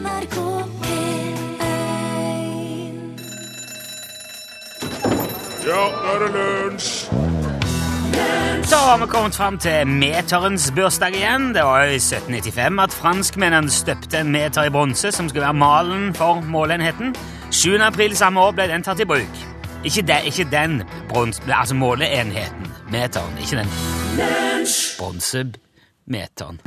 NRK P1 Ja, nå er det lunsj! Da har vi kommet fram til meterens bursdag igjen. Det var jo i 1795 at franskmennene støpte en meter i bronse som skulle være malen for måleenheten. 7. april samme år ble den tatt i bruk. Ikke, de, ikke den brons... Altså måleenheten. Meteren, ikke den bronsemeteren.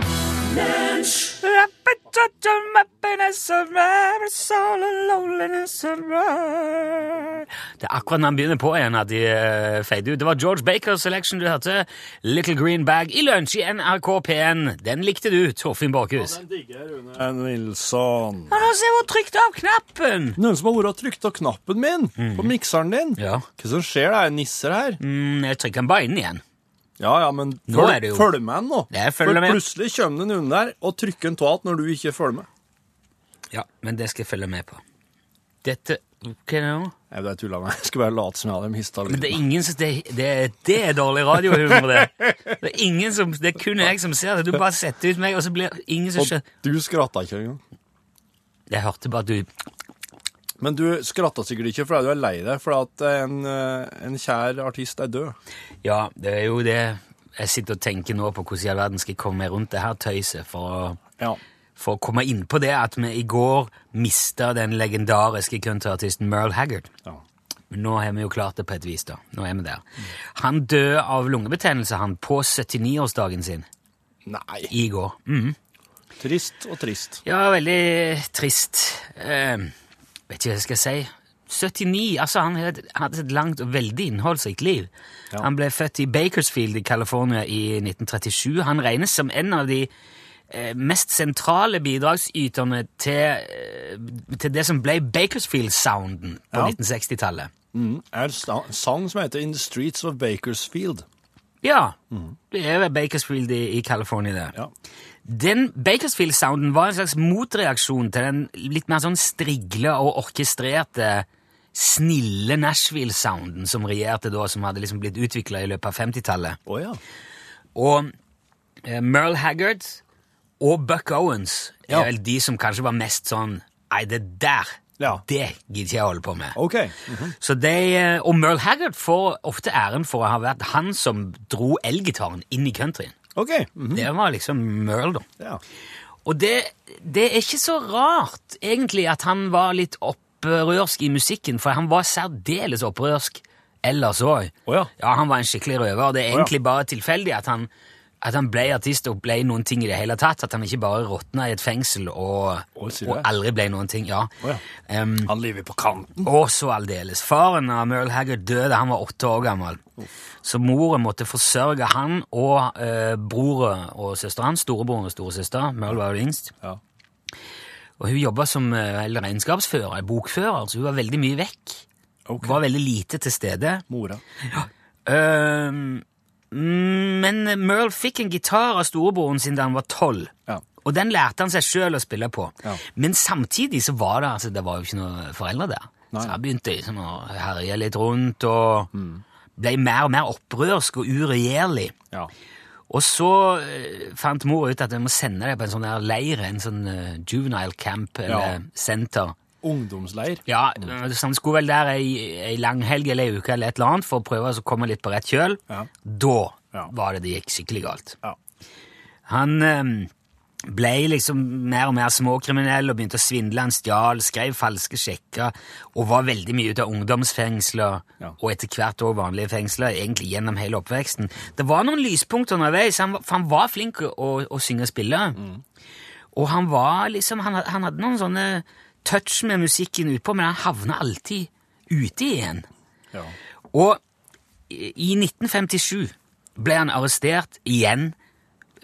Det er akkurat når han begynner på igjen at de uh, fader ut. Det var George Bakers Selection du hørte. Little Green Bag i lunsj i NRK P1. Den likte du, Torfinn Borchhus. Den digger Rune Nilsson. Ja, ser jeg hvor trykt av knappen! Noen som har vært og trykt av knappen min på mikseren din. Ja. Hva som skjer? Det er nisser her. Mm, jeg trykker den bare inn igjen. Ja, ja, men Nå følg, er det jo- følg med nå. Jeg følger For med. plutselig kommer det noen der og trykker en tåt når du ikke følger med. Ja, men det skal jeg følge med på. Dette Hva er det nå? Jeg vet, jeg tuller med. Jeg skal bare late som jeg hadde mista Men det er ingen som Det, det, det er dårlig radiohumor, det. Det er ingen som Det er kun jeg som ser det. Du bare setter ut meg, og så blir ingen som Og skjønner du skratta ikke engang. Jeg hørte bare at du Men du skratta sikkert ikke fordi du er lei deg, fordi at en, eh, en kjær artist er død. Ja, det er jo det Jeg sitter og tenker nå på hvordan i all verden skal jeg komme meg rundt det her tøyset for å, Ja. for å komme inn på det at vi i går mista den legendariske countryartisten Merle Haggard. ja. Men nå har vi jo klart det på et vis, da. Nå er vi der. Han døde av lungebetennelse, han, på 79-årsdagen sin Nei. i går. Mm. Trist og trist. Ja, veldig trist. Eh, vet ikke hva jeg skal si. 79, altså Han hadde et langt og veldig innholdsrikt liv. Ja. Han ble født i Bakersfield i California i 1937. Han regnes som en av de eh, mest sentrale bidragsyterne til, eh, til det som ble Bakersfield-sounden på Ja. 1960-tallet. Mm. Er en sang som heter In the Streets of Bakersfield. Ja, det er Bakersfield i, i California, det. Ja. Den Bakersfield-sounden var en slags motreaksjon til den litt mer sånn strigle og orkestrerte, snille Nashville-sounden som regjerte da, som hadde liksom blitt utvikla i løpet av 50-tallet. Oh, ja. Og eh, Merle Haggard og Buck Owens er Ja. vel de som kanskje var mest sånn Nei, det der, Ja. det gidder ikke jeg holde på med. Ok. Så de, eh, og Merle Haggard får ofte æren for å ha vært han som dro elgitaren inn i countryen. Ok. -hmm. Det var liksom Merle, da. Ja. Og det, det er ikke så rart, egentlig, at han var litt opprørsk i musikken, for han var særdeles opprørsk ellers òg. Oh, ja. Ja, han var en skikkelig røver, og det er Å egentlig bare tilfeldig at han, at han ble artist og ble noen ting i det hele tatt. At han ikke bare råtna i et fengsel og, og aldri ble noen ting. Ja. Oh, ja. Um, Han lever på kanten. og så aldeles. Faren av Merle Haggard døde, han var åtte år gammel. Så moren måtte forsørge han og uh, broren og søsteren hans, storebroren og storesøster. Merle var jo yngst. Ja. Og hun jobba som uh, regnskapsfører, bokfører, så hun var veldig mye vekk. Okay. Var veldig lite til stede. Mora. Ja. mm, men Merle fikk en gitar av storebroren sin da han var tolv. Ja. Og den lærte han seg sjøl å spille på. Ja. Men samtidig så var det altså, det var jo ikke noen foreldre der. Nei. Så jeg begynte liksom å herje litt rundt og Mm. ble mer og mer opprørsk og uregjerlig. Ja. Og så eh, fant mor ut at jeg må sende deg på en sånn leir, en sånn eh, juvenile camp eller senter. Ungdomsleir. Ja, så han skulle vel der ei, ei langhelg eller ei uke eller et eller annet for å prøve å komme litt på rett kjøl. Ja. Da Ja. var det det gikk skikkelig galt. Ja. Han eh, ble liksom mer og mer småkriminell og begynte å svindle. Han stjal, skrev falske sjekker og var veldig mye ute av ungdomsfengsler og etter hvert også vanlige fengsler, egentlig gjennom hele oppveksten. Det var noen lyspunkter underveis, han, for han var flink å, å synge og spille. Og han var liksom, han, han hadde noen sånne touch med musikken utpå, men han havner alltid ute igjen. Ja. Og i i 1957 ble han arrestert igjen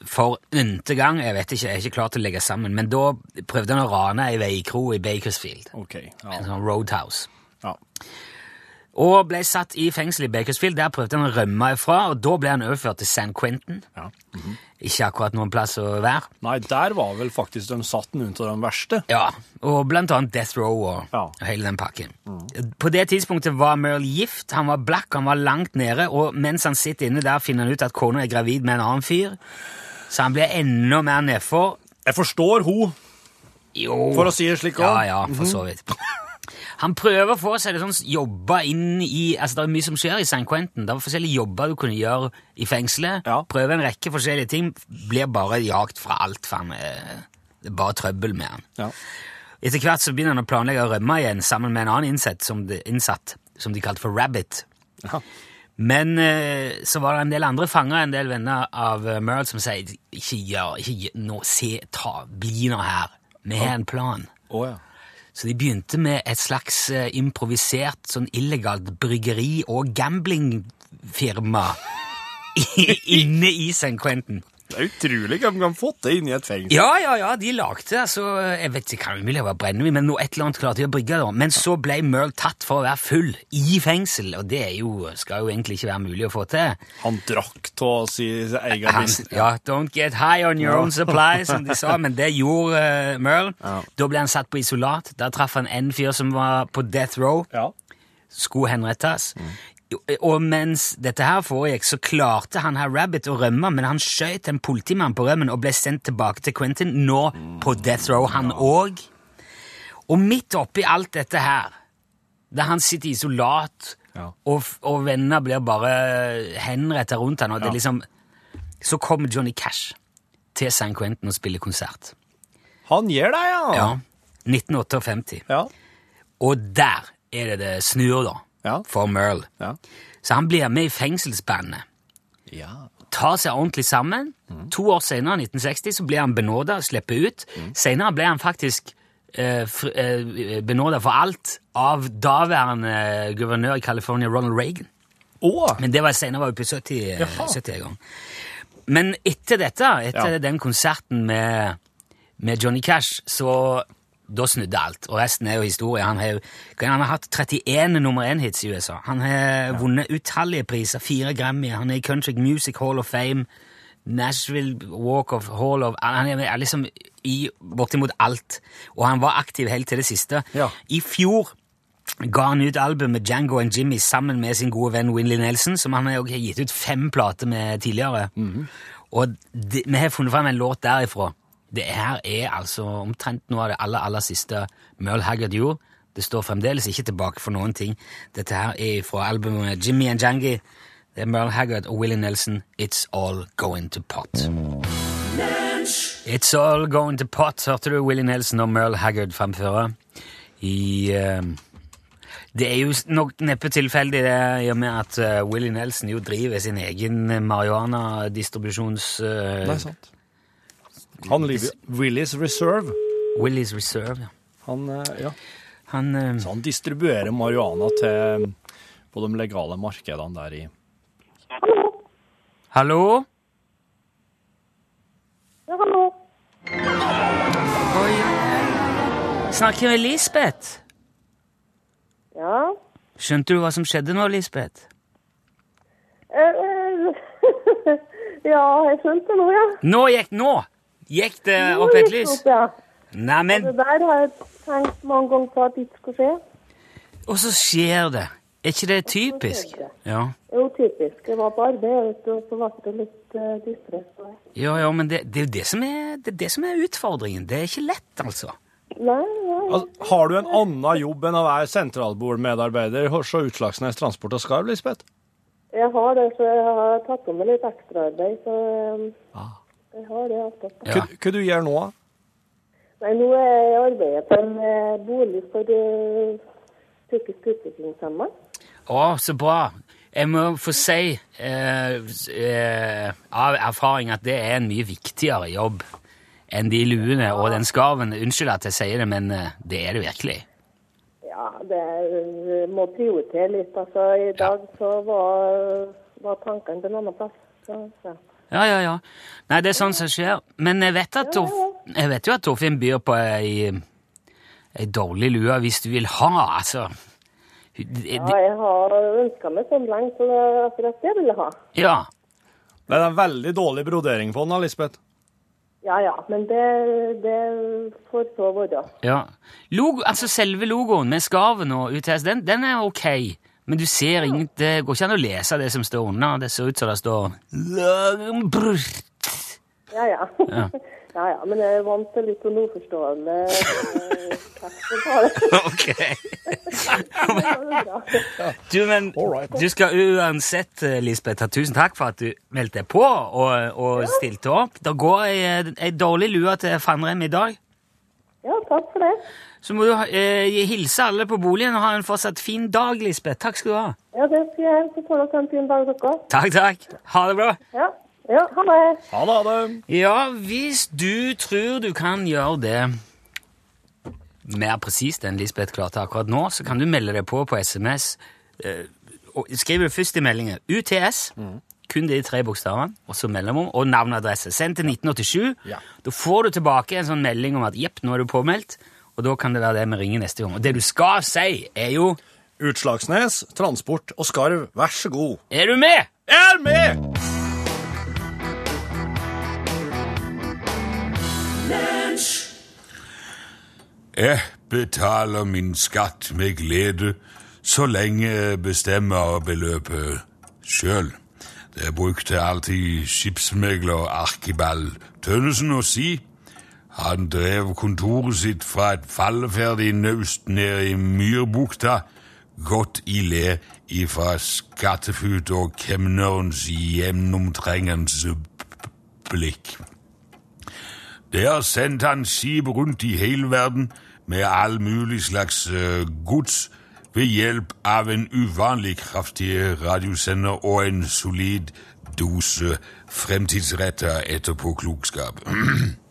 for n-te gang. Jeg vet ikke, jeg er ikke klar til å legge sammen, men da prøvde han å rane ei veikro i Bakersfield. Ok. En sånn roadhouse. ja. Og ble satt i fengsel i Bakersfield. Der prøvde han å rømme ifra, og da ble han overført til San Quentin. ja. Ikke akkurat noen plass å være. Nei, der var vel faktisk de satt noen av den verste. Ja, og blant annet Death Row og, Ja. og hele den pakken. På det tidspunktet var Merle gift, han var black, han var langt nede, og mens han sitter inne der, finner han ut at kona er gravid med en annen fyr. Så han blir enda mer nedfor. Jeg forstår hun. Jo. For å si det slik Ja, ja, for så vidt. Han prøver å få seg det sånn jobber inn i Altså, det er mye som skjer i San Quentin. Det var forskjellige jobber du kunne gjøre i fengselet. Ja. Prøve en rekke forskjellige ting. Blir bare jagt fra alt, for han er, det er bare trøbbel med han. Ja. Etter hvert så begynner han å planlegge å rømme igjen sammen med en annen innsatt som de, innsatt, som de kalte for Rabbit. Ja. Men eh, så var det en del andre fanger, en del venner av uh, Merle, som sier ikke gjør, ikke gjør, nå, se, ta, bli nå her. Vi har en plan. Oh, ja. Så de begynte med et slags eh, improvisert sånn illegalt bryggeri og gamblingfirma inne i San Quentin. Det er utrolig hva de kan få til inni et fengsel. Ja, ja, ja, de lagde altså Jeg vet ikke, kan det var brennevin, men noe et eller annet klarte de å brygge. da. Men så ble Merle tatt for å være full i fengsel, og det jo, skal jo egentlig ikke være mulig å få til. Han drakk av si egen business. ja, don't get high on your own supply, som de sa, men det gjorde uh, Merle. Ja. Da ble han satt på isolat. Der traff han en fyr som var på death row. Ja. skulle henrettes. Og mens dette her foregikk, så klarte han her Rabbit å rømme, men han skjøt en politimann på rømmen og ble sendt tilbake til Quentin, nå på death row, han òg. Og midt oppi alt dette her, der han sitter isolat, Ja. og, og venner blir bare henretta rundt han, og det Ja. liksom Så kommer Johnny Cash til San Quentin og spiller konsert. Han gjør det, ja. Ja. 1958. Ja. Og der er det det snur, da, Ja. for Merle. Ja. Så han blir med i fengselsbandet. ja. Tar seg ordentlig sammen. To år senere, 1960, så blir han benåda og slipper ut. Senere ble han faktisk eh, eh, benåda for alt av daværende guvernør i California, Ronald Reagan. Oh. Men det var senere, var jo på 70 Jaha. 70 en gang. Men etter dette, etter den konserten med, med Johnny Cash, så da snudde alt. Og resten er jo historie. Han har, han har hatt 31 nummer én-hits i USA. Han har vunnet utallige priser, fire Grammy. Han er i Country Music Hall of Fame, Nashville Walk of Hall of Han er liksom i bortimot alt. Og han var aktiv helt til det siste. Ja. I fjor ga han ut albumet Django and Jimmy sammen med sin gode venn Winley Nelson, som han har gitt ut fem plater med tidligere. Og de, vi har funnet fram en låt derifra. Det her er altså omtrent noe av det aller, aller siste Merle Haggard gjorde. Det står fremdeles ikke tilbake for noen ting. Dette her er fra albumet Jimmy and Jangi. Det er Merle Haggard og Willie Nelson. It's All Going to Pot. It's All Going to Pot, hørte du Willie Nelson og Merle Haggard framføre. I uh, Det er jo nok neppe tilfeldig det, i og med at uh, Willie Nelson jo driver sin egen marihuana-distribusjons... eh, Nei, sant. Han lever Willys Reserve. Willys Reserve, ja. Han, eh, ja. Han eh, Så han distribuerer marihuana til på de legale markedene der i Hallo? Hallo? Ja, hallo. Oi. Snakker med Lisbeth. Ja. Skjønte du hva som skjedde nå, Lisbeth? Eh, eh, ja, jeg skjønte noe, ja. Nå gikk nå! Gikk det opp et lys? Opp, ja. Nei, men... Det der har jeg tenkt mange ganger på at det ikke skal skje. og så skjer det. Er ikke det typisk? det. Ja. Jo, typisk. Jeg var på arbeid, vet du, og så ble det litt uh, distress. Ja, ja, men det, det er jo det som er, det det som er utfordringen. Det er ikke lett, altså. Nei, nei. Altså, har du en annen jobb enn å være sentralbordmedarbeider hos Utslagsnes Transport og Skarv, Lisbeth? Jeg har det, så jeg har tatt på meg litt ekstraarbeid, så um, Ah. Jeg har det alltid. Ja. Hva, gjør du gjør nå? da? Nei, nå er jeg på en eh, bolig for uh, psykisk utviklingshemma. Å, så bra. Jeg må få si eh, eh, av erfaring at det er en mye viktigere jobb enn de luene og den skarven. Unnskyld at jeg sier det, men eh, det er det virkelig. Ja, det er, må prioritere litt. Altså, I dag så var, var tankene til en annen plass. Så, så. Ja, ja, ja. Nei, det er sånn som skjer. Men jeg vet, at Torf, jeg vet jo at Torfinn byr på ei, ei dårlig lue hvis du vil ha, altså. Det- Ja, jeg har ønska meg sånn lenge, så det er akkurat det jeg ville ha. Ja. Det er en veldig dårlig brodering på den, da, Lisbeth. Ja ja, men det, det får så være. ja. Logo, altså selve logoen med skarven og UTS, den, den er ok. Men du ser ingen, det går ikke an å lese det som står under. Det ser ut som det står Ja ja. Ja. Ja, ja, men jeg er vant til litt sånn uforståelig eh. Ok. Du, men du skal uansett, eh, Lisbeth, ha tusen takk for at du meldte deg på og, og stilte opp. Det går ei, ei dårlig lue til Fannrem i dag. Ja, takk for det. Så må du eh, hilse alle på boligen og ha en fortsatt fin dag, Lisbeth. Takk skal du ha. Ja, det skal jeg. Så får dere en fin dag, dere. Takk, takk. Ha det bra. Ja, ja ha det. Ha det, ha det. Ja, hvis du tror du kan gjøre det mer presist enn Lisbeth klarte akkurat nå, så kan du melde deg på på SMS. Eh, og Skriv det først i meldingen. UTS, kun de tre bokstavene, og så mellomrom, og navn og adresse. Send til 1987. Ja. Da får du tilbake en sånn melding om at jepp, nå er du påmeldt, og da kan det være det vi ringer neste gang. Og det du skal si, er jo Utslagsnes, Transport og Skarv, vær så god. Er du med? Jeg er med! Jeg betaler min skatt med glede så lenge jeg bestemmer beløpet sjøl. Det brukte alltid skipsmegler Arkibald Tønnesen å si. Han drev kontoret sitt fra et falleferdig naust ned i Myrbukta, godt i le ifra skattefut og kemnerens gjennomtrengende blikk. Der sendte han skip rundt i hele verden med all mulig slags eh, gods ved hjelp av en uvanlig kraftig radiosender og en solid dose fremtidsretta etterpåklokskap.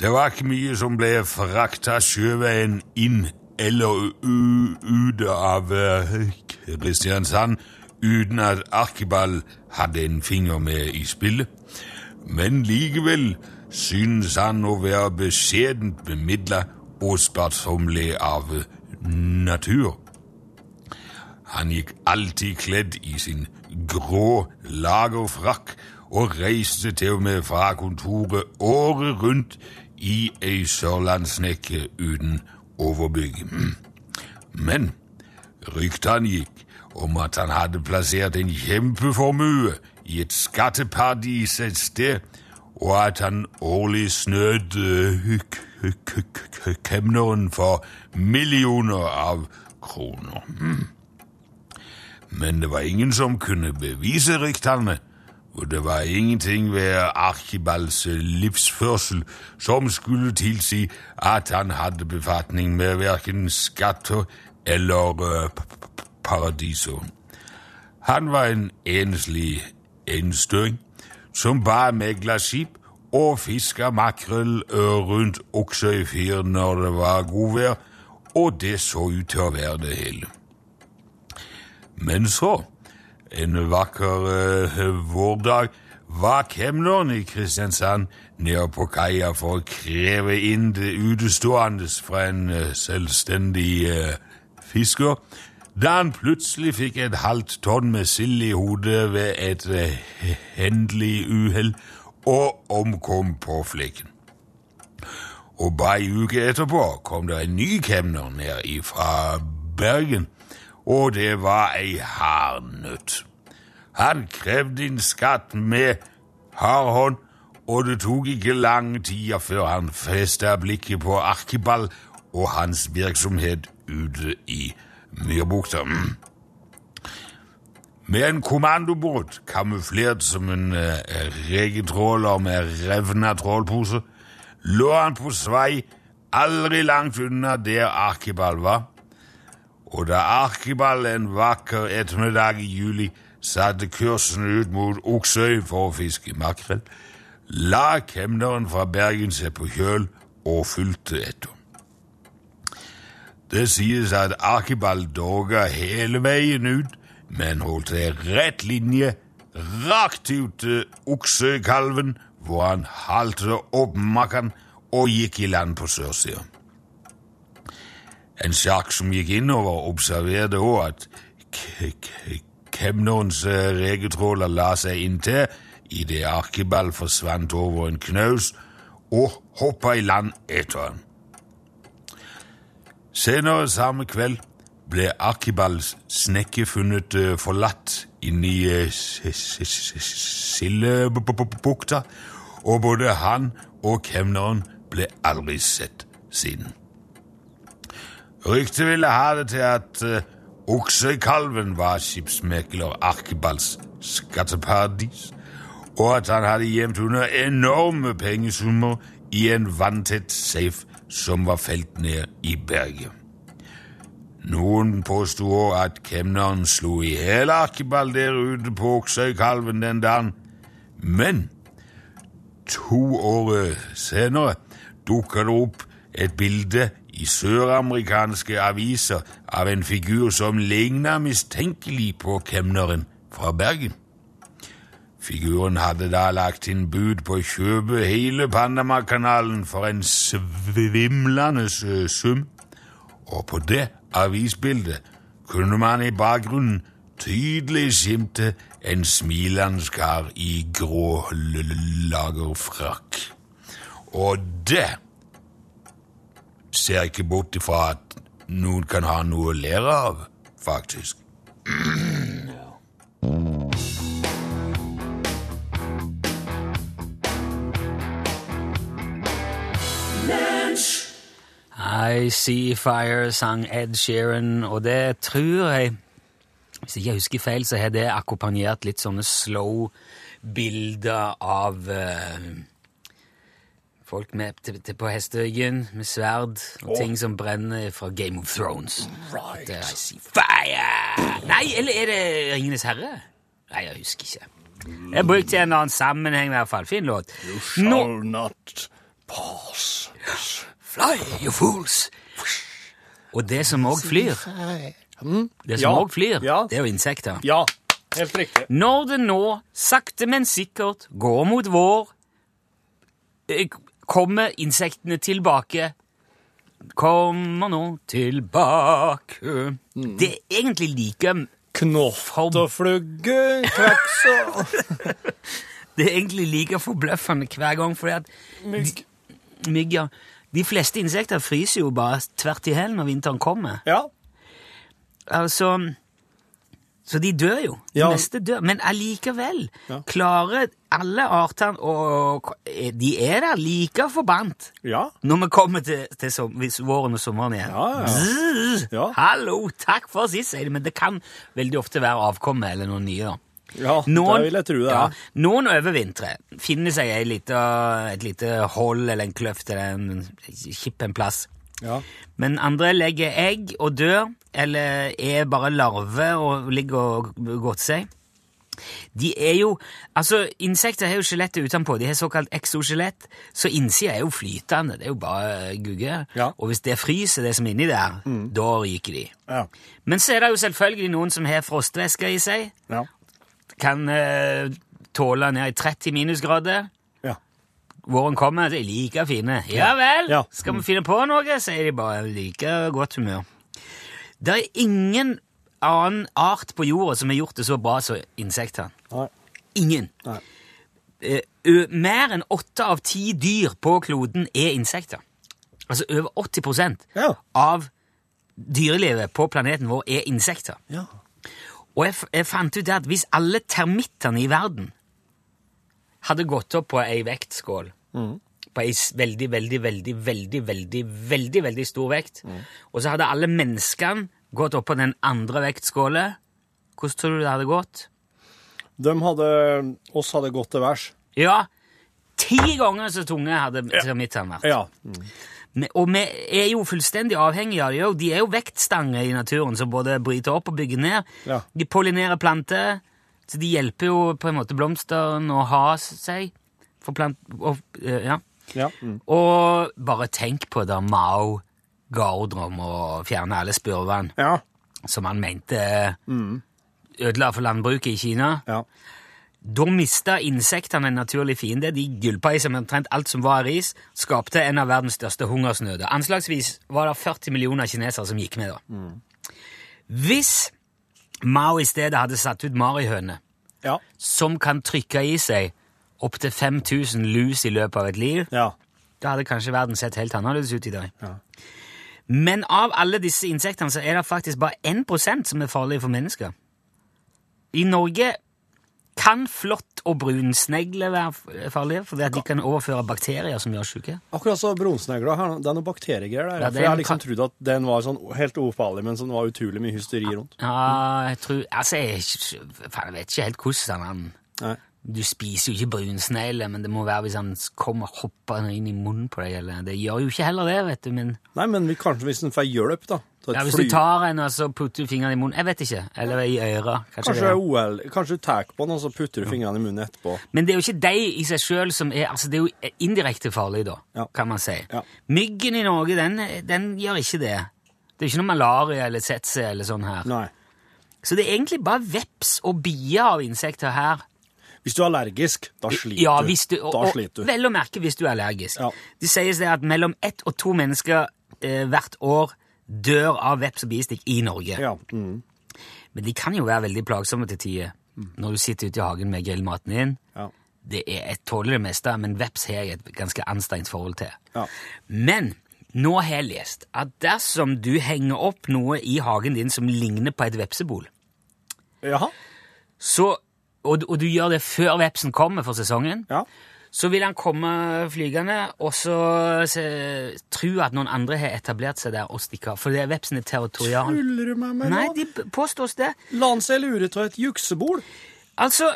Det var ikke mye som ble frakta sjøveien inn eller ut av eh, Kristiansand uten at Arkeball hadde en finger med i spillet. Men likevel synes han å være beskjedent bemidla og sparsommelig av natur. Han gikk alltid kledd i sin grå lagerfrakk og reiste til og med fra kontoret året rundt i ei sørlandssnekke uten overbygg. Men ryktene gikk om at han hadde plassert en kjempeformue i et skatteparadis et sted, og at han årlig k- kemneren for millioner av kroner. Mm. Men det var ingen som kunne bevise ryktene, og det var ingenting ved Archibals livsførsel som skulle tilsi at han hadde befatning med verken skatter eller p- paradiser. Han var en enslig enstøing som bar meglerskip og fiska makrell ø, rundt Oksøyfjord når det var godvær, og det så ut til å være det hele. Men så, en vakker uh, vårdag, var kemneren i Kristiansand nede på kaia for å kreve inn det utestående fra en uh, selvstendig uh, fisker, da han plutselig fikk et halvt tonn med sild i hodet ved et eh, hendelig uhell og omkom på flekken. Og bare ei uke etterpå kom det en ny kemner ned fra Bergen, og det var ei hardnøtt. Han krevde inn skatt med hard og det tok ikke lang tid før han festa blikket på Arkibald og hans virksomhet ute i Myrbukta. Med en kommandobåt kamuflert som en uh, regetråler med revna trålpose, lå han på svei aldri langt unna der Arkibald var. Og da Arkibald en vakker ettermiddag i juli satte kursen ut mot Oksøy for å fiske makrell, la kemneren fra Bergen seg på kjøl og fulgte etter. Det sies at Arkibald doga hele veien ut, men holdt ei rett linje rakt ut til Oksøykalven, hvor han halte opp makkeren og gikk i land på sørsida. En sjakk som gikk innover, observerte òg at kemnerens eh, regetråler la seg inntil idet Arkibald forsvant over en knaus og hoppa i land etter ham. Senere samme kveld ble Arkibalds snekke funnet eh, forlatt inni uh, Sildebukta, og både han og kemneren ble aldri sett siden. Ryktet ville ha det til at uh, oksekalven var skipsmekler Arkebalds skatteparadis, og at han hadde gjemt under enorme pengesummer i en vanntett safe som var felt ned i berget. Noen påsto at kemneren slo i hjel Arkeball der ute på Oksøykalven den dagen, men to år senere dukka det opp et bilde i søramerikanske aviser av en figur som ligna mistenkelig på kemneren fra Bergen. Figuren hadde da lagt inn bud på å kjøpe hele Panamakanalen for en svimlende sum, og på det avisbildet kunne man i bakgrunnen tydelig skimte en smilende kar i grå lagerfrakk. Og det ser ikke bort ifra at noen kan ha noe å lære av, faktisk. I See Fire sang Ed Sheeran, og det tror jeg Hvis jeg ikke husker feil, så har det akkompagnert litt sånne slow bilder av eh, folk med, til, til på hesteryggen med sverd og ting som brenner fra Game of Thrones. Right. I See Fire! Nei, eller er det Ringenes herre? Nei, jeg husker ikke. Jeg brukte en annen sammenheng, i hvert fall. Fin låt. You shall no. not pass. Fly, you fools! Og det som òg flyr, det som Ja. flyr, Ja. det er jo insekter. Ja, helt riktig. Når det nå, sakte, men sikkert, går mot vår, eh, kommer insektene tilbake. Kommer nå tilbake. Det er egentlig like kveks og Det er egentlig like forbløffende hver gang, fordi at Mygg. mygg, ja. De fleste insekter fryser jo bare tvert i hæl når vinteren kommer. Ja. Altså Så de dør jo. De Ja. neste dør. Men allikevel Ja. klarer alle artene og De er der like forbannet Ja. når vi kommer til, til som, våren og sommeren igjen. Ja, ja, ja. Hallo, takk for sist, sier de, men det kan veldig ofte være avkommet eller noen nye. da. Ja, det vil jeg tro det ja, er. noen overvintrer, finner seg lite, et lite hold eller en kløft eller en kipp en plass. Ja. Men andre legger egg og dør, eller er bare larver og ligger og godter seg. De er jo, altså Insekter har jo skjelettet utenpå. De har såkalt exoskjelett, så innsida er jo flytende. Det er jo bare gugge. Ja. Og hvis det fryser, det som er inni der, da ryker de. Ja. Men så er det jo selvfølgelig noen som har frostvæske i seg. Ja. Kan uh, tåle ned i 30 minusgrader. Ja. Våren kommer, de er like fine. Ja vel, skal vi finne på noe, sier de bare. Like godt humør. Det er ingen annen art på jorda som har gjort det så bra som insekter. Nei. Ingen. Nei. Uh, mer enn åtte av ti dyr på kloden er insekter. Altså over 80 Ja. av dyrelivet på planeten vår er insekter. Ja. Og jeg, jeg fant ut at hvis alle termittene i verden hadde gått opp på ei vektskål, på ei veldig, veldig, veldig, veldig, veldig, veldig, veldig stor vekt, og så hadde alle menneskene gått opp på den andre vektskåla. hvordan tror du det hadde gått? De hadde oss hadde gått til værs. Ja, ti ganger så tunge hadde termittene vært. Ja. Men- Og vi er jo fullstendig avhengige av dem. De er jo vektstanger i naturen som både bryter opp og bygger ned. Ja. De pollinerer planter, så de hjelper jo på en måte blomstene å ha seg. For plant... Og, eh, ja. Ja. Mm. og bare tenk på da Mao ga ordre om å fjerne alle spurvene, Ja. som han mente ødela for landbruket i Kina. Ja. Da mista insektene en naturlig fiende. De gulpa i seg omtrent alt som var ris, skapte en av verdens største hungersnøder. Anslagsvis var det 40 millioner kinesere som gikk med da. Hvis Mao i stedet hadde satt ut marihøner, Ja. som kan trykke i seg opptil 5000 lus i løpet av et liv, Ja. da hadde kanskje verden sett helt annerledes ut i dag. Ja. Men av alle disse insektene så er det faktisk bare 1% som er farlige for mennesker. I Norge Kan flått og brunsnegle være farlige? Fordi at de kan overføre bakterier som gjør syke? Akkurat så brunsnegler. det er noen bakteriegreier der. Ja, for jeg har kan- liksom trodd at den var sånn helt ufarlig, men sånn var utrolig mye hysteri rundt. Ja, jeg tror Altså, jeg, jeg vet ikke helt hvordan han Nei. Du spiser jo ikke brunsnegle, men det må være hvis han kommer hopper inn i munnen på deg. Eller. Det gjør jo ikke heller det, vet du. Men Nei, men kanskje hvis han får hjelp, da. Ja, hvis fly- du tar en og så putter du fingrene i munnen Jeg vet ikke. Eller i øret. Kanskje, Kanskje OL, kanskje du tar på den, og så putter du fingrene i munnen etterpå. Men det er jo ikke de i seg sjøl som er Altså, det er jo indirekte farlig, da, Ja. kan man si. Ja. Myggen i Norge, den, den gjør ikke det. Det er ikke noe malaria eller tsetse eller sånn her. Nei. Så det er egentlig bare veps og bier av insekter her. Hvis du er allergisk, da sliter Ja, du. du, og, da sliter du. Vel å merke hvis du er allergisk. Ja. Det sies det at mellom ett og to mennesker eh, hvert år dør av veps og bistikk i Norge. Ja. Mm. Men de kan jo være veldig plagsomme til tider. Når du sitter ute i hagen med grillmaten din. ja. Det er Jeg tåler det meste, men veps har jeg et ganske anstrengt forhold til. Ja. Men nå har jeg lest at dersom du henger opp noe i hagen din som ligner på et vepsebol, Jaha. så, og, og du gjør det før vepsen kommer for sesongen, Ja. så vil han komme flygende og så se, tro at noen andre har etablert seg der og stikke av. For det er vepsen er territorial. Tuller du med meg Nei, nå? de påstås det. La han seg lure av et juksebol? Altså,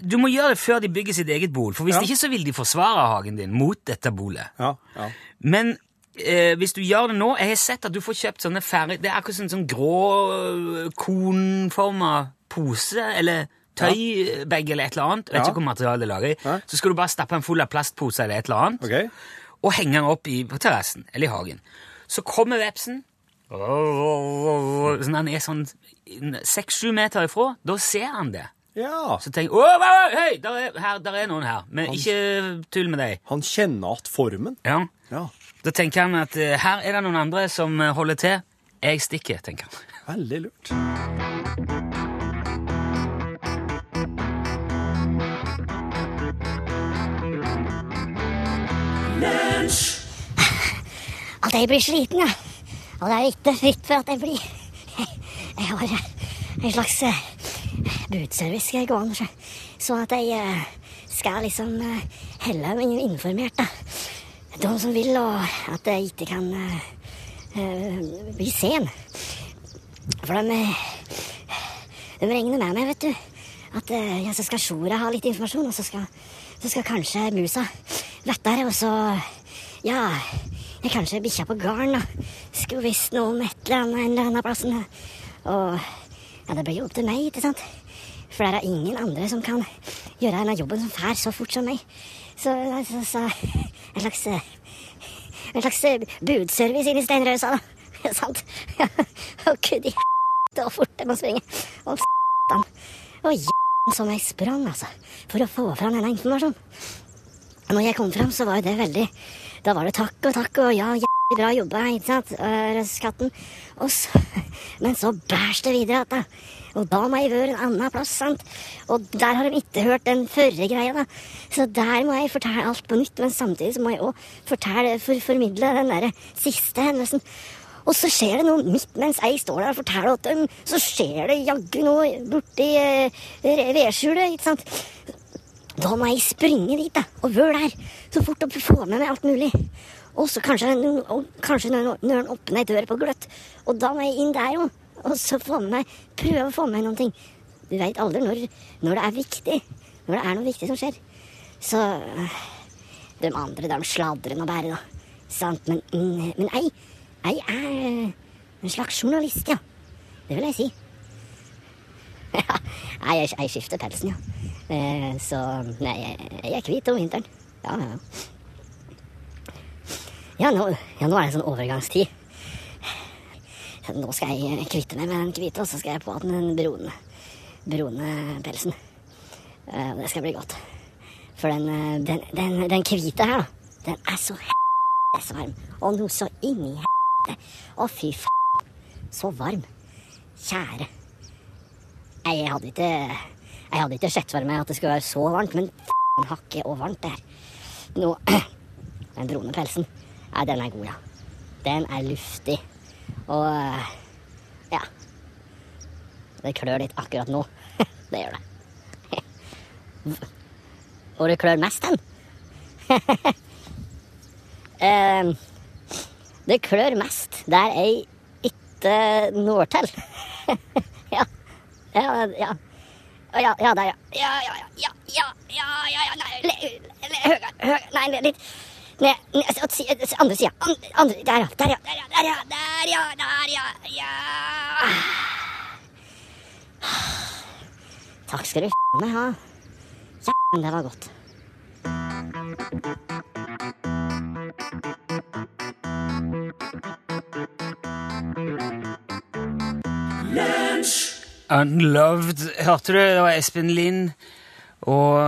du må gjøre det før de bygger sitt eget bol, for hvis Ja. ikke så vil de forsvare hagen din mot dette bolet. Ja. ja. Men eh, hvis du gjør det nå Jeg har sett at du får kjøpt sånne ferdig Det er akkurat sånn, sånn grå øh, konforma pose, eller tøybag eller et eller annet. Vet ikke hvor materiale det er laget i. Så skal du bare stappe en full av plastposer eller et eller annet, okay. og henge den opp i, på terrassen eller i hagen. Så kommer vepsen sånn Han er sånn seks-sju meter ifra. Da ser han det. Ja. Så tenker han «Åh, hva- hva- Hei, der er, her, der er noen her. Men ikke tull med deg. Han kjenner igjen formen. Ja. Ja. Da tenker han at eh, her er det noen andre som eh, holder til. Jeg stikker, tenker han. Veldig lurt. At jeg blir sliten, ja. Og det er ikke fritt for at jeg blir. Jeg har eh, en slags budservice skal jeg gå an, så at jeg eh, skal liksom eh, helle meg informert, da. De som vil, og at jeg ikke kan eh, eh, bli sen. For de, eh, de regner med meg, vet du. At eh, ja, så skal Sjora ha litt informasjon, og så skal, så skal kanskje musa lettere, og så Ja, jeg kanskje bikkja på gården, da. Skulle visst noe om et eller annet en eller annen plass. Og ja, det blir jo opp til meg, ikke sant? For det er ingen andre som kan gjøre denne jobben som fær så fort som meg. Så, så, så en slags eh, En slags eh, budservice inn i Steinrøsa, da. Sant? Å, gud i så fort jeg må springe. Å, satan. Å, j**en som jeg sprang, altså. For å få fram denne informasjonen. Når jeg kom fram, så var jo det veldig Da var det takk og takk og ja, jævlig bra jobba, ikke sant, øh, Røskatten. Og så Men så bæsj det videre att, da. Og da må jeg være en annen plass, sant. Og der har de ikke hørt den førre greia, da. Så der må jeg fortelle alt på nytt, men samtidig så må jeg òg fortelle, for, formidle den derre siste hendelsen. Og så skjer det noe midt mens jeg står der og forteller at dem, så skjer det jaggu noe borti eh, vedskjulet, ikke sant. Da må jeg springe dit da, og være der så fort og få med meg alt mulig. Og så kanskje, kanskje når når han åpner ei på gløtt. Og da må jeg inn der òg. Og så få med meg, prøve å få med meg noen ting. Du veit aldri når, når det er viktig. Når det er noe viktig som skjer. Så De andre, de sladrer nå bare, da. Sant? Men, men jeg, ei er en slags journalist, ja. Det vil jeg si. Ja, nei, jeg, jeg skifter pelsen, ja. Eh, så Nei, jeg, jeg er hvit om vinteren. Ja, ja. Ja, nå, ja, nå er det sånn overgangstid. Nå skal jeg kvitte meg med den hvite, og så skal jeg på den brune, brune pelsen. Eh, og det skal bli godt. For den, eh, den, den, den hvite her, da, den er så helvetes varm. Og noe så inni helvete. Å, fy faen. Så varm. Kjære. Nei, jeg hadde ikke Jeg hadde ikke sett for meg at det skulle være så varmt, men f***en hakke og varmt det her. Nå Den dronepelsen, nei, den er god, ja. Den er luftig. Og eh, ja. Det klør litt akkurat nå. det gjør det. Og det klør mest den. Det klør mest der jeg ikke når til. Ja. Ja, ja. Ja, der, ja. Ja, ja, ja, ja, ja, ja, ja, nei, nei, litt ned, ned, andre sida, andre, der, ja, der, ja, der, ja, der, ja, der, ja, ja, ja. Takk skal du f*** meg ha. Ja, det var godt. Unloved. Hørte du? Det var Espen Lind og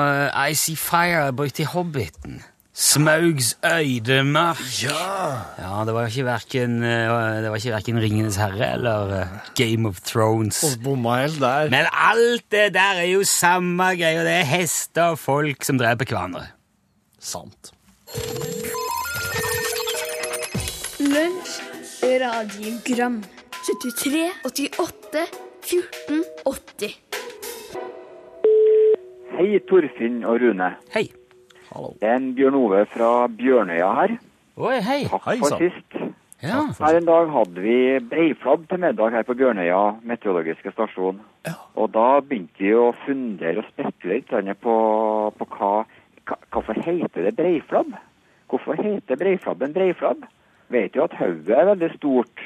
Icy I See Fire brukt i Hobbiten. Smaugs øydemark. Ja! Ja, det var ikke hverken, uh, det var ikke hverken Ringenes herre eller uh, Game of Thrones. Og bomma helt der. Men alt det der er jo samme greie. Det er hester og folk som dreper hverandre. Sant. Lunsj, radiogram 73, 88, 14, 80 Hei, Torfinn og Rune. Hei. Hallo. Det er en Bjørn Ove fra Bjørnøya her. Oi, hei. Takk Hei, for sist. Ja. Her en dag hadde vi breiflabb til middag her på Bjørnøya meteorologiske stasjon. Ja. Og da begynte vi å fundere og spekulere på, på hva, hva, hvorfor heter det breiflabb? Hvorfor heter breiflabben breiflabb? Vet jo at hodet er veldig stort,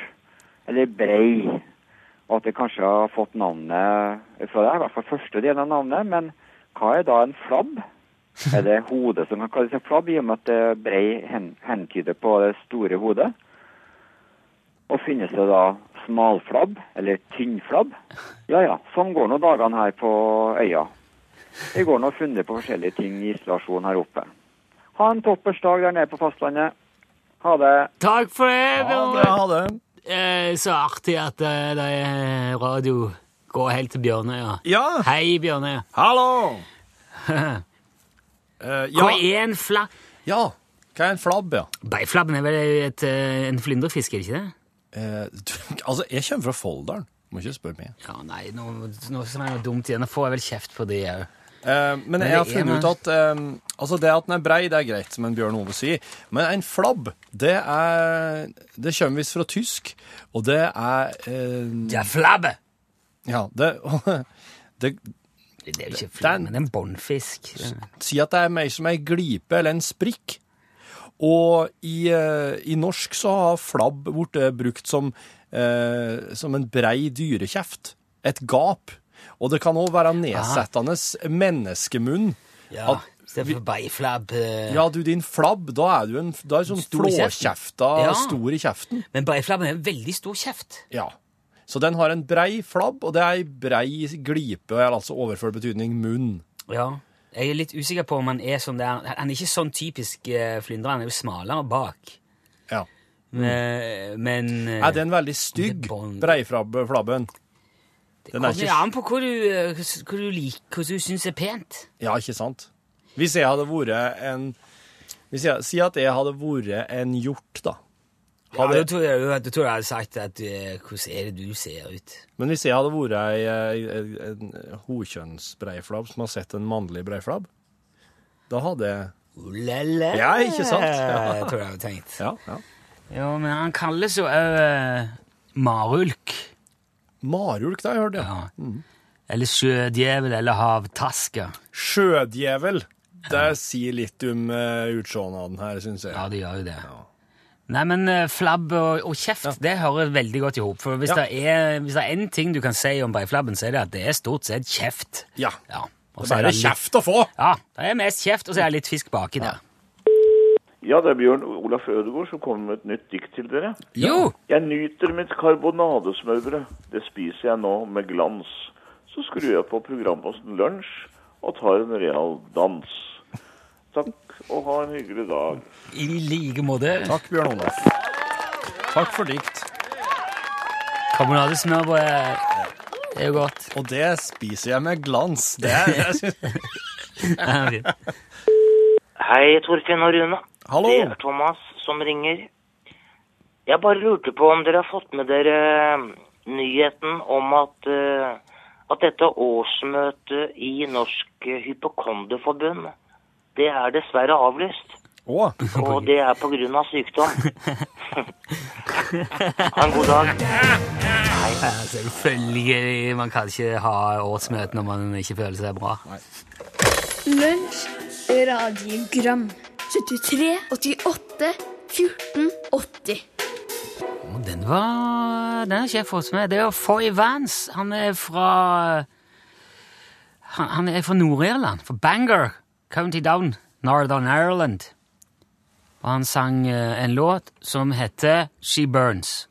eller brei, og at det kanskje har fått navnet fra det, i hvert fall første delen av navnet, men hva er da en flabb? Er det hodet som kan kalles en flabb, i og med at det brei hen, hentyder på det store hodet? Og finnes det da smalflabb, eller tynnflabb? Ja ja, sånn går nå dagene her på øya. Vi går nå og funnet på forskjellige ting i isolasjon her oppe. Ha en toppers dag der nede på fastlandet. Ha det. Takk for det, Ha det. Ha det Eh, så artig at eh, det er radio går helt til Bjørnøya. Ja! Hei, Bjørnøya. Hallo! Eh, Hva er en fla... ja. Hva er en flabb, ja? Beiflabben er vel et, eh, en flyndrefisk, er det ikke det? Eh, du, altså, jeg kommer fra Folldalen. Må ikke spørre meg. Ja, nei, nå, nå som er noe dumt igjen. Nå får jeg vel kjeft på det òg. Eh, men men jeg har funnet ut at eh, altså det at den er brei, det er greit, som en Bjørn Ove sier. Men en flabb, det er Det kommer visst fra tysk, og det er Det er flabbe! Ja, det, det Det er jo ikke flabbe, men en båndfisk. Si at det er mer som ei glipe eller en sprikk. Og i, i norsk så har flabb blitt brukt som, eh, som en brei dyrekjeft. Et gap. Og det kan òg være nedsettende menneskemunn. Ja, At Istedenfor beiflabb. eh, Ja, du, din flabb, da er du en da er du sånn flåkjefta, Ja. stor i kjeften. Men beiflabben er en veldig stor kjeft. Ja. Så den har en brei flabb, og det er ei brei glipe, altså overført betydning munn. Ja. Jeg er litt usikker på om han er sånn der Han er ikke sånn typisk uh, flyndre, han er jo smalere bak. Ja. Men, men eh, Er den veldig stygg, Det er bånd. breiflabben? Er kommer ikke an på hva du, eh, hva du liker, hva du syns er pent. Ja, ikke sant? Hvis jeg hadde vært en hvis jeg, Si at jeg hadde vært en hjort, da. Ja, Hadde, da tror jeg, jeg, tror jeg hadde sagt at eh, Hvordan er det du ser ut? Men hvis jeg hadde vært ei, en hokjønnsbreiflabb som har sett en mannlig breiflabb, da hadde jeg Uh, la. Ja, ikke sant? Ja. Jeg tror jeg hadde tenkt. Ja. ja. ja men han kalles jo òg marulk. Marulk, det har jeg hørt, ja. Ja. Eller sjødjevel eller havtaske. Sjødjevel. Det sier litt om uh, utseendet her, syns jeg. Ja, det gjør jo det. Nei, men eh, flabb og, og kjeft, det hører veldig godt i hop. For hvis, Ja. det er, hvis det er én ting du kan si om breiflabben, så er det at det er stort sett kjeft. Ja. Ja. Og Det så er bare det kjeft å få! Ja, det er mest kjeft, og så er det litt fisk baki der. Ja, det er Bjørn Olaf Ødegaard som kommer med et nytt dikt til dere. Jo! Jeg nyter mitt karbonadesmørbrød. Det spiser jeg nå med glans. Så skrur jeg på programposten Lunsj og tar en real dans. Takk, og ha en hyggelig dag. I like måte. Takk, Bjørn Olaf. Takk for dikt. Karbonadesmørbrød er jo godt. Og det spiser jeg med glans. Det er, jeg synes, Hei, Torfinn og Rune. Hallo! Det er Thomas som ringer. Jeg bare lurte på om dere har fått med dere eh, nyheten om at eh, at dette årsmøtet i Norsk Hypokonderforbund, det er dessverre avlyst. Oh. Og det er på grunn av sykdom. ha en god dag. Ja, selvfølgelig. Man kan ikke ha årsmøte når man ikke føler seg bra. Lunsj, radiogram 73, 88, 14, 80 Og den var Den har ikke jeg fått med. Det er Foy Vance. Han er fra Han, han er fra Nord-Irland. Fra Bangor, County Down, Northern Ireland. Og han sang eh, en låt som heter She Burns.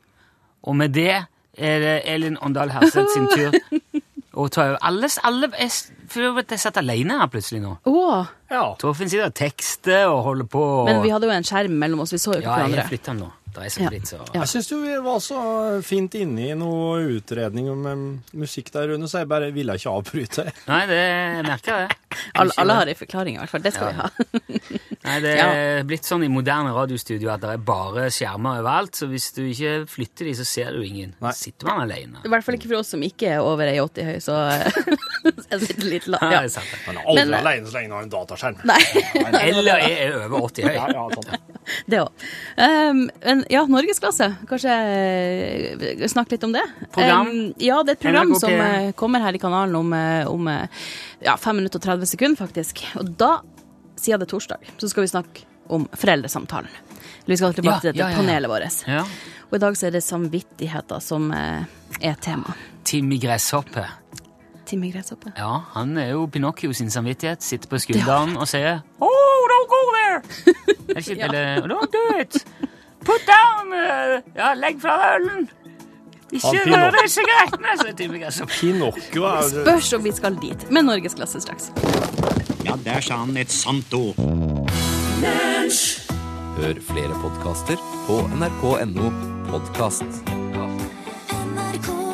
Og med det er det Elin Åndal Herseth sin tur å ta. Alle, alle jeg, for jeg satt alene her plutselig nå. Åh, ja. Torfinn sitter og tekster og holder på. Og, men vi hadde jo en skjerm mellom oss, vi så jo ikke ja, jeg hverandre. flytta nå. Det er så Ja. litt så Ja. Jeg syns du var så fint inne i noe utredning om em, musikk der, Rune, så jeg bare ville ikke avbryte. Nei, det merker jeg det. Alle, alle har en forklaring i hvert fall, det skal vi ha. Nei, Det er blitt sånn i moderne radiostudio at det er bare skjermer overalt, så hvis du ikke flytter de, så ser du ingen. Nei. Sitter man alene. I hvert fall ikke for oss som ikke er over 1,80 høy, så jeg sitter litt langt. Ja, Ja. det er sant. Man er aldri Men- alene så lenge du har en dataskjerm. Nei, Eller er over 80 høy. Ja, ja, sånn. Det òg. Um, men ja, norgesklasse. Kanskje eh, snakke litt om det? Program? Um, ja, det er et program som P1. eh, kommer her i kanalen om, eh, om ja, 5 minutter og 30 sekunder, faktisk. Og da, siden det er torsdag, så skal vi snakke om foreldresamtalen. Vi skal tilbake til ja, ja, panelet vårt. Og i dag så er det samvittigheter som uh, er tema. Timmy Gresshoppe. Timmy Gresshoppe. Ja, han er jo Pinocchio sin samvittighet. Sitter på skulderen og sier Oh, don't go there! Er ikke, Ja. eller, Don't do it! Put down! uh, ja, legg fra deg ølen! Ikke rør sigarettene, sier Timmy Gresshoppe. Pinocchio er det Spørs om vi skal dit, med norgesklasse straks. Ja, der sa han et sant ord. Hør flere podkaster på nrk.no podkast. NRK